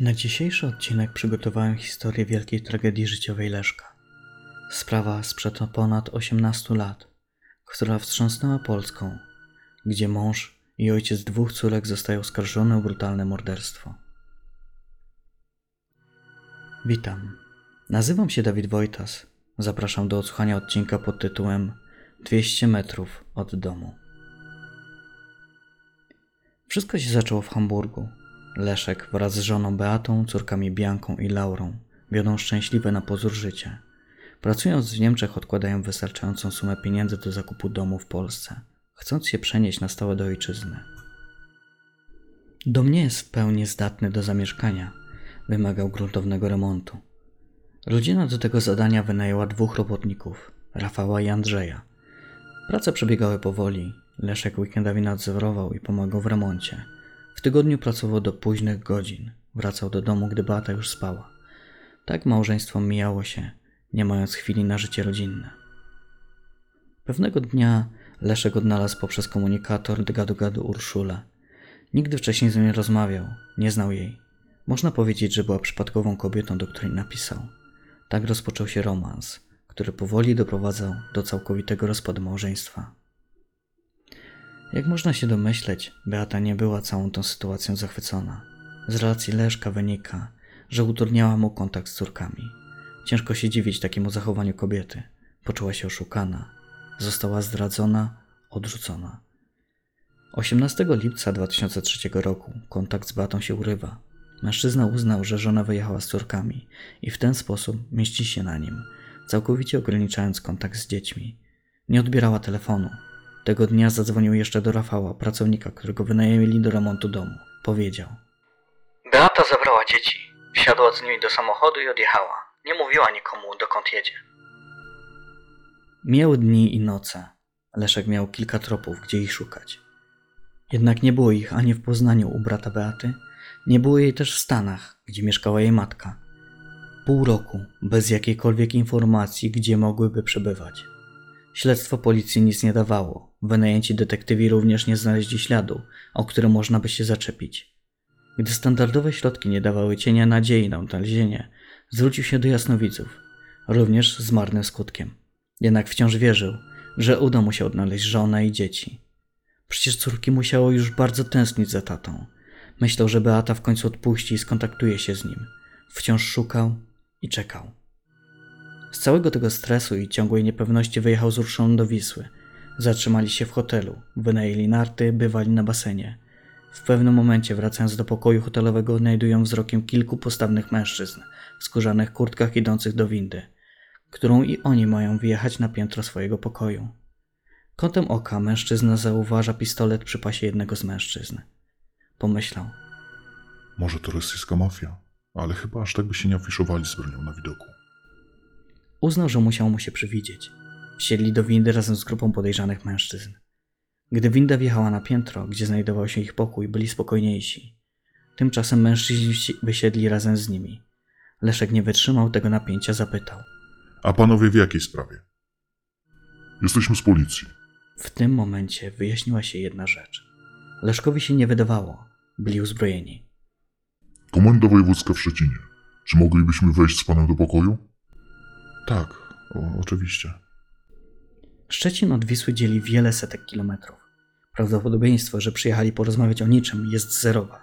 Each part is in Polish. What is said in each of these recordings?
Na dzisiejszy odcinek przygotowałem historię wielkiej tragedii życiowej Leszka. Sprawa sprzed ponad 18 lat, która wstrząsnęła Polską, gdzie mąż i ojciec dwóch córek zostają oskarżone o brutalne morderstwo. Witam. Nazywam się Dawid Wojtas. Zapraszam do odsłuchania odcinka pod tytułem 200 metrów od domu. Wszystko się zaczęło w Hamburgu. Leszek wraz z żoną Beatą, córkami Bianką i Laurą wiodą szczęśliwe na pozór życie. Pracując w Niemczech odkładają wystarczającą sumę pieniędzy do zakupu domu w Polsce, chcąc się przenieść na stałe do ojczyzny. Dom nie jest w pełni zdatny do zamieszkania, wymagał gruntownego remontu. Rodzina do tego zadania wynajęła dwóch robotników, Rafała i Andrzeja. Prace przebiegały powoli, Leszek weekendami nadzorował i pomagał w remoncie. Tygodniu pracował do późnych godzin. Wracał do domu, gdy Beata już spała. Tak małżeństwo mijało się, nie mając chwili na życie rodzinne. Pewnego dnia Leszek odnalazł poprzez komunikator gadu-gadu Urszulę. Nigdy wcześniej z nią nie rozmawiał, nie znał jej. Można powiedzieć, że była przypadkową kobietą, do której napisał. Tak rozpoczął się romans, który powoli doprowadzał do całkowitego rozpadu małżeństwa. Jak można się domyśleć, Beata nie była całą tą sytuacją zachwycona. Z relacji Leszka wynika, że utrudniała mu kontakt z córkami. Ciężko się dziwić takiemu zachowaniu kobiety. Poczuła się oszukana, została zdradzona, odrzucona. 18 lipca 2003 roku kontakt z Beatą się urywa. Mężczyzna uznał, że żona wyjechała z córkami i w ten sposób mieści się na nim, całkowicie ograniczając kontakt z dziećmi. Nie odbierała telefonu, tego dnia zadzwonił jeszcze do Rafała, pracownika, którego wynajęli do remontu domu. Powiedział. Beata zabrała dzieci. Wsiadła z nimi do samochodu i odjechała. Nie mówiła nikomu, dokąd jedzie. Miały dni i noce. Leszek miał kilka tropów, gdzie ich szukać. Jednak nie było ich ani w Poznaniu u brata Beaty, nie było jej też w Stanach, gdzie mieszkała jej matka. Pół roku, bez jakiejkolwiek informacji, gdzie mogłyby przebywać. Śledztwo policji nic nie dawało. Wynajęci detektywi również nie znaleźli śladu, o który można by się zaczepić. Gdy standardowe środki nie dawały cienia nadziei na odnalezienie, zwrócił się do jasnowidzów, również z marnym skutkiem. Jednak wciąż wierzył, że uda mu się odnaleźć żonę i dzieci. Przecież córki musiało już bardzo tęsknić za tatą. Myślał, że Beata w końcu odpuści i skontaktuje się z nim. Wciąż szukał i czekał. Z całego tego stresu i ciągłej niepewności wyjechał z Urszoną do Wisły. Zatrzymali się w hotelu, wynajęli narty, bywali na basenie. W pewnym momencie, wracając do pokoju hotelowego, odnajdują wzrokiem kilku postawnych mężczyzn w skórzanych kurtkach idących do windy, którą i oni mają wyjechać na piętro swojego pokoju. Kątem oka mężczyzna zauważa pistolet przy pasie jednego z mężczyzn. Pomyślał. Może to rosyjska mafia, ale chyba aż tak by się nie afiszowali z bronią na widoku. Uznał, że musiał mu się przywidzieć. Wsiedli do windy razem z grupą podejrzanych mężczyzn. Gdy winda wjechała na piętro, gdzie znajdował się ich pokój, byli spokojniejsi. Tymczasem mężczyźni wysiedli razem z nimi. Leszek nie wytrzymał tego napięcia, zapytał. A panowie w jakiej sprawie? Jesteśmy z policji. W tym momencie wyjaśniła się jedna rzecz. Leszkowi się nie wydawało. Byli uzbrojeni. Komenda wojewódzka w Szczecinie. Czy moglibyśmy wejść z panem do pokoju? Tak, o, oczywiście. Szczecin od Wisły dzieli wiele setek kilometrów. Prawdopodobieństwo, że przyjechali porozmawiać o niczym, jest zerowa.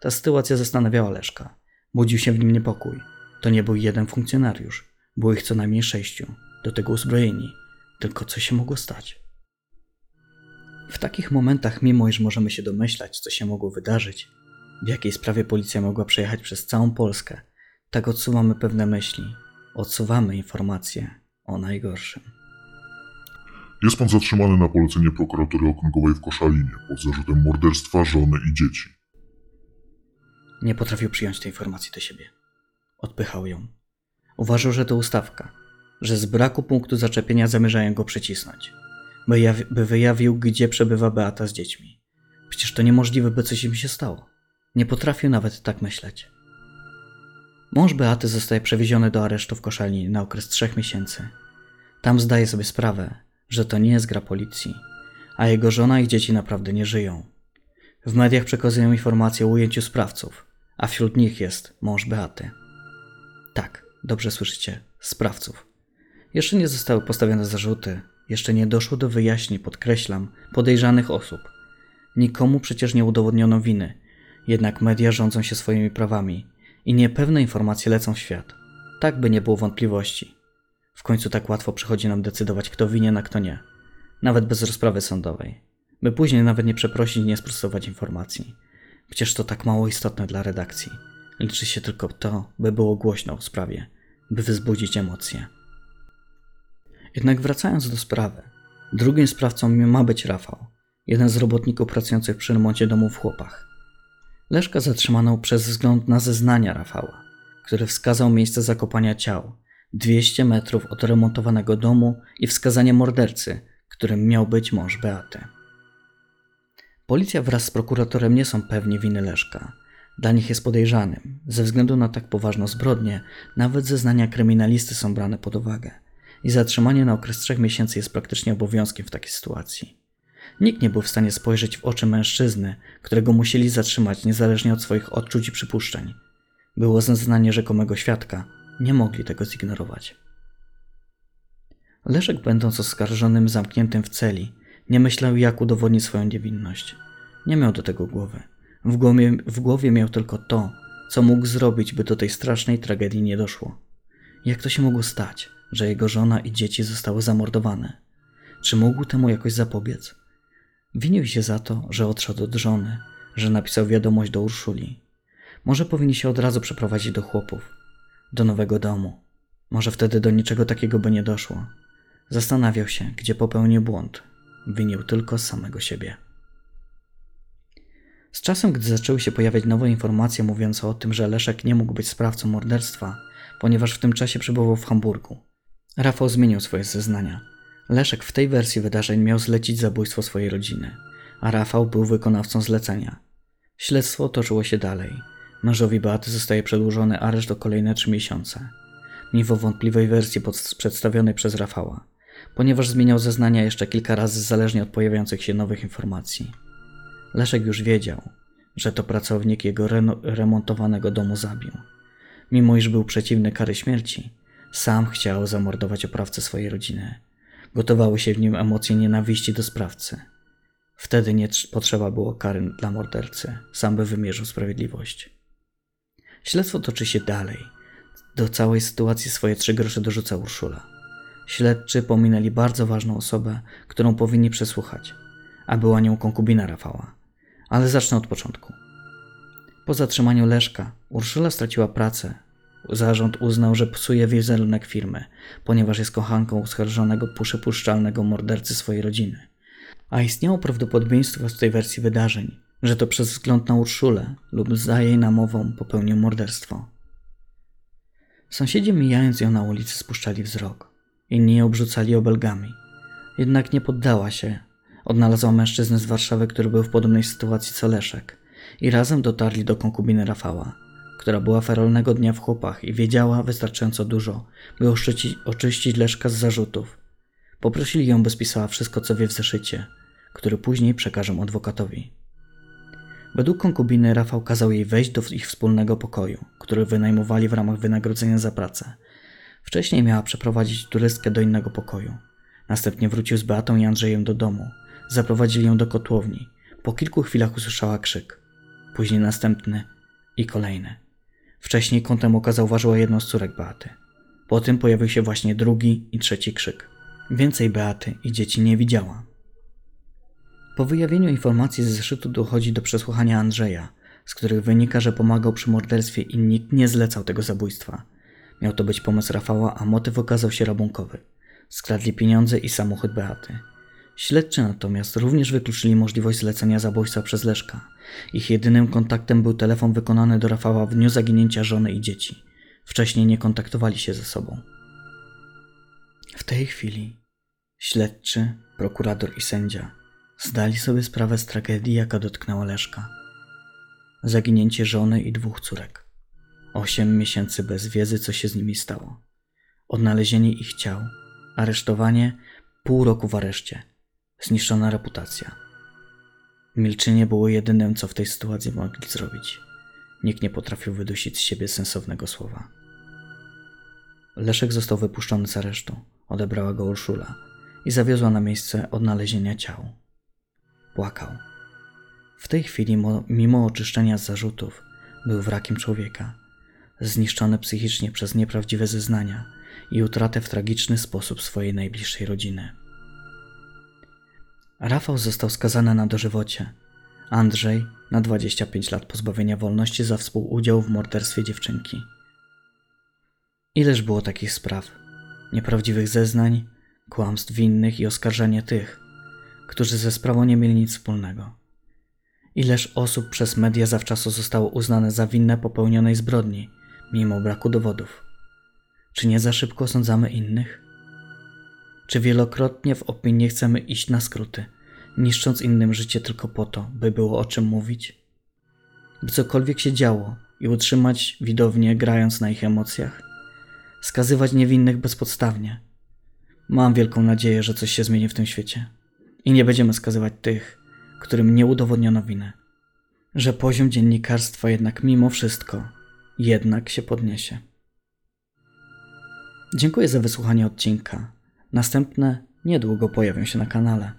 Ta sytuacja zastanawiała Leszka. Budził się w nim niepokój. To nie był jeden funkcjonariusz. Było ich co najmniej sześciu. Do tego uzbrojeni. Tylko co się mogło stać? W takich momentach, mimo iż możemy się domyślać, co się mogło wydarzyć, w jakiej sprawie policja mogła przejechać przez całą Polskę, tak odsuwamy pewne myśli, odsuwamy informacje o najgorszym. Jest pan zatrzymany na polecenie prokuratury okręgowej w Koszalinie pod zarzutem morderstwa żony i dzieci. Nie potrafił przyjąć tej informacji do siebie. Odpychał ją. Uważał, że to ustawka, że z braku punktu zaczepienia zamierzają go przycisnąć, by, jawi- by wyjawił, gdzie przebywa Beata z dziećmi. Przecież to niemożliwe, by coś im się stało. Nie potrafił nawet tak myśleć. Mąż Beaty zostaje przewieziony do aresztu w Koszalinie na okres trzech miesięcy. Tam zdaje sobie sprawę, że to nie jest gra policji, a jego żona i dzieci naprawdę nie żyją. W mediach przekazują informacje o ujęciu sprawców, a wśród nich jest mąż Beaty. Tak, dobrze słyszycie, sprawców. Jeszcze nie zostały postawione zarzuty, jeszcze nie doszło do wyjaśnień, podkreślam, podejrzanych osób. Nikomu przecież nie udowodniono winy, jednak media rządzą się swoimi prawami i niepewne informacje lecą w świat. Tak by nie było wątpliwości. Końcu tak łatwo przychodzi nam decydować, kto winien, a kto nie. Nawet bez rozprawy sądowej. By później nawet nie przeprosić, nie sprostować informacji. Przecież to tak mało istotne dla redakcji. Liczy się tylko to, by było głośno o sprawie, by wzbudzić emocje. Jednak wracając do sprawy, drugim sprawcą ma być Rafał, jeden z robotników pracujących przy remoncie domu w Chłopach. Leszka zatrzymano przez wzgląd na zeznania Rafała, który wskazał miejsce zakopania ciał 200 metrów od remontowanego domu i wskazanie mordercy, którym miał być mąż Beaty. Policja wraz z prokuratorem nie są pewni winy Leszka. Dla nich jest podejrzanym. Ze względu na tak poważną zbrodnię, nawet zeznania kryminalisty są brane pod uwagę. I zatrzymanie na okres trzech miesięcy jest praktycznie obowiązkiem w takiej sytuacji. Nikt nie był w stanie spojrzeć w oczy mężczyzny, którego musieli zatrzymać niezależnie od swoich odczuć i przypuszczeń. Było zeznanie rzekomego świadka, nie mogli tego zignorować. Leszek, będąc oskarżonym zamkniętym w celi, nie myślał, jak udowodnić swoją niewinność. Nie miał do tego głowy. W głowie, w głowie miał tylko to, co mógł zrobić, by do tej strasznej tragedii nie doszło. Jak to się mogło stać, że jego żona i dzieci zostały zamordowane? Czy mógł temu jakoś zapobiec? Winił się za to, że odszedł od żony, że napisał wiadomość do Urszuli. Może powinni się od razu przeprowadzić do chłopów, do nowego domu. Może wtedy do niczego takiego by nie doszło. Zastanawiał się, gdzie popełnił błąd. Winił tylko samego siebie. Z czasem, gdy zaczęły się pojawiać nowe informacje mówiące o tym, że Leszek nie mógł być sprawcą morderstwa, ponieważ w tym czasie przebywał w Hamburgu, Rafał zmienił swoje zeznania. Leszek w tej wersji wydarzeń miał zlecić zabójstwo swojej rodziny, a Rafał był wykonawcą zlecenia. Śledztwo toczyło się dalej. Mężowi Beaty zostaje przedłużony areszt o kolejne trzy miesiące. Mimo wątpliwej wersji przedstawionej przez Rafała, ponieważ zmieniał zeznania jeszcze kilka razy zależnie od pojawiających się nowych informacji. Leszek już wiedział, że to pracownik jego reno- remontowanego domu zabił. Mimo iż był przeciwny kary śmierci, sam chciał zamordować oprawcę swojej rodziny. Gotowały się w nim emocje nienawiści do sprawcy. Wtedy nie trz- potrzeba było kary dla mordercy, sam by wymierzył sprawiedliwość. Śledztwo toczy się dalej. Do całej sytuacji swoje trzy grosze dorzuca Urszula. Śledczy pominęli bardzo ważną osobę, którą powinni przesłuchać, a była nią konkubina Rafała. Ale zacznę od początku. Po zatrzymaniu Leszka, Urszula straciła pracę. Zarząd uznał, że psuje wizerunek firmy, ponieważ jest kochanką oskarżonego przypuszczalnego mordercy swojej rodziny. A istniało prawdopodobieństwo z tej wersji wydarzeń, że to przez wzgląd na Urszulę lub za jej namową popełnił morderstwo. Sąsiedzi mijając ją na ulicy spuszczali wzrok. Inni ją obrzucali obelgami. Jednak nie poddała się. Odnalazła mężczyznę z Warszawy, który był w podobnej sytuacji co Leszek. I razem dotarli do konkubiny Rafała, która była ferolnego dnia w chłopach i wiedziała wystarczająco dużo, by oczyścić Leszka z zarzutów. Poprosili ją, by spisała wszystko, co wie w zeszycie, który później przekażą adwokatowi. Według konkubiny Rafał kazał jej wejść do ich wspólnego pokoju, który wynajmowali w ramach wynagrodzenia za pracę. Wcześniej miała przeprowadzić turystkę do innego pokoju. Następnie wrócił z Beatą i Andrzejem do domu. Zaprowadzili ją do kotłowni. Po kilku chwilach usłyszała krzyk. Później następny i kolejny. Wcześniej kątem oka zauważyła jedną z córek Beaty. Po tym pojawił się właśnie drugi i trzeci krzyk. Więcej Beaty i dzieci nie widziała. Po wyjawieniu informacji z zeszytu dochodzi do przesłuchania Andrzeja, z których wynika, że pomagał przy morderstwie i nikt nie zlecał tego zabójstwa. Miał to być pomysł Rafała, a motyw okazał się rabunkowy. Skradli pieniądze i samochód Beaty. Śledczy natomiast również wykluczyli możliwość zlecenia zabójstwa przez Leszka. Ich jedynym kontaktem był telefon wykonany do Rafała w dniu zaginięcia żony i dzieci. Wcześniej nie kontaktowali się ze sobą. W tej chwili śledczy, prokurator i sędzia zdali sobie sprawę z tragedii, jaka dotknęła Leszka. Zaginięcie żony i dwóch córek. Osiem miesięcy bez wiedzy, co się z nimi stało. Odnalezienie ich ciał, aresztowanie, pół roku w areszcie, zniszczona reputacja. Milczenie było jedynym, co w tej sytuacji mogli zrobić. nikt nie potrafił wydusić z siebie sensownego słowa. Leszek został wypuszczony z aresztu, odebrała go Urszula i zawiozła na miejsce odnalezienia ciał. Płakał. W tej chwili, mo- mimo oczyszczenia z zarzutów, był wrakiem człowieka, zniszczony psychicznie przez nieprawdziwe zeznania i utratę w tragiczny sposób swojej najbliższej rodziny. Rafał został skazany na dożywocie, Andrzej na 25 lat pozbawienia wolności za współudział w morderstwie dziewczynki. Ileż było takich spraw, nieprawdziwych zeznań, kłamstw winnych i oskarżania tych, którzy ze sprawą nie mieli nic wspólnego. Ileż osób przez media zawczasu zostało uznane za winne popełnionej zbrodni, mimo braku dowodów. Czy nie za szybko osądzamy innych? Czy wielokrotnie w opinii chcemy iść na skróty, niszcząc innym życie tylko po to, by było o czym mówić? By cokolwiek się działo i utrzymać widownię grając na ich emocjach? Skazywać niewinnych bezpodstawnie? Mam wielką nadzieję, że coś się zmieni w tym świecie i nie będziemy skazywać tych, którym nie udowodniono winy. Że poziom dziennikarstwa jednak mimo wszystko jednak się podniesie. Dziękuję za wysłuchanie odcinka. Następne niedługo pojawią się na kanale.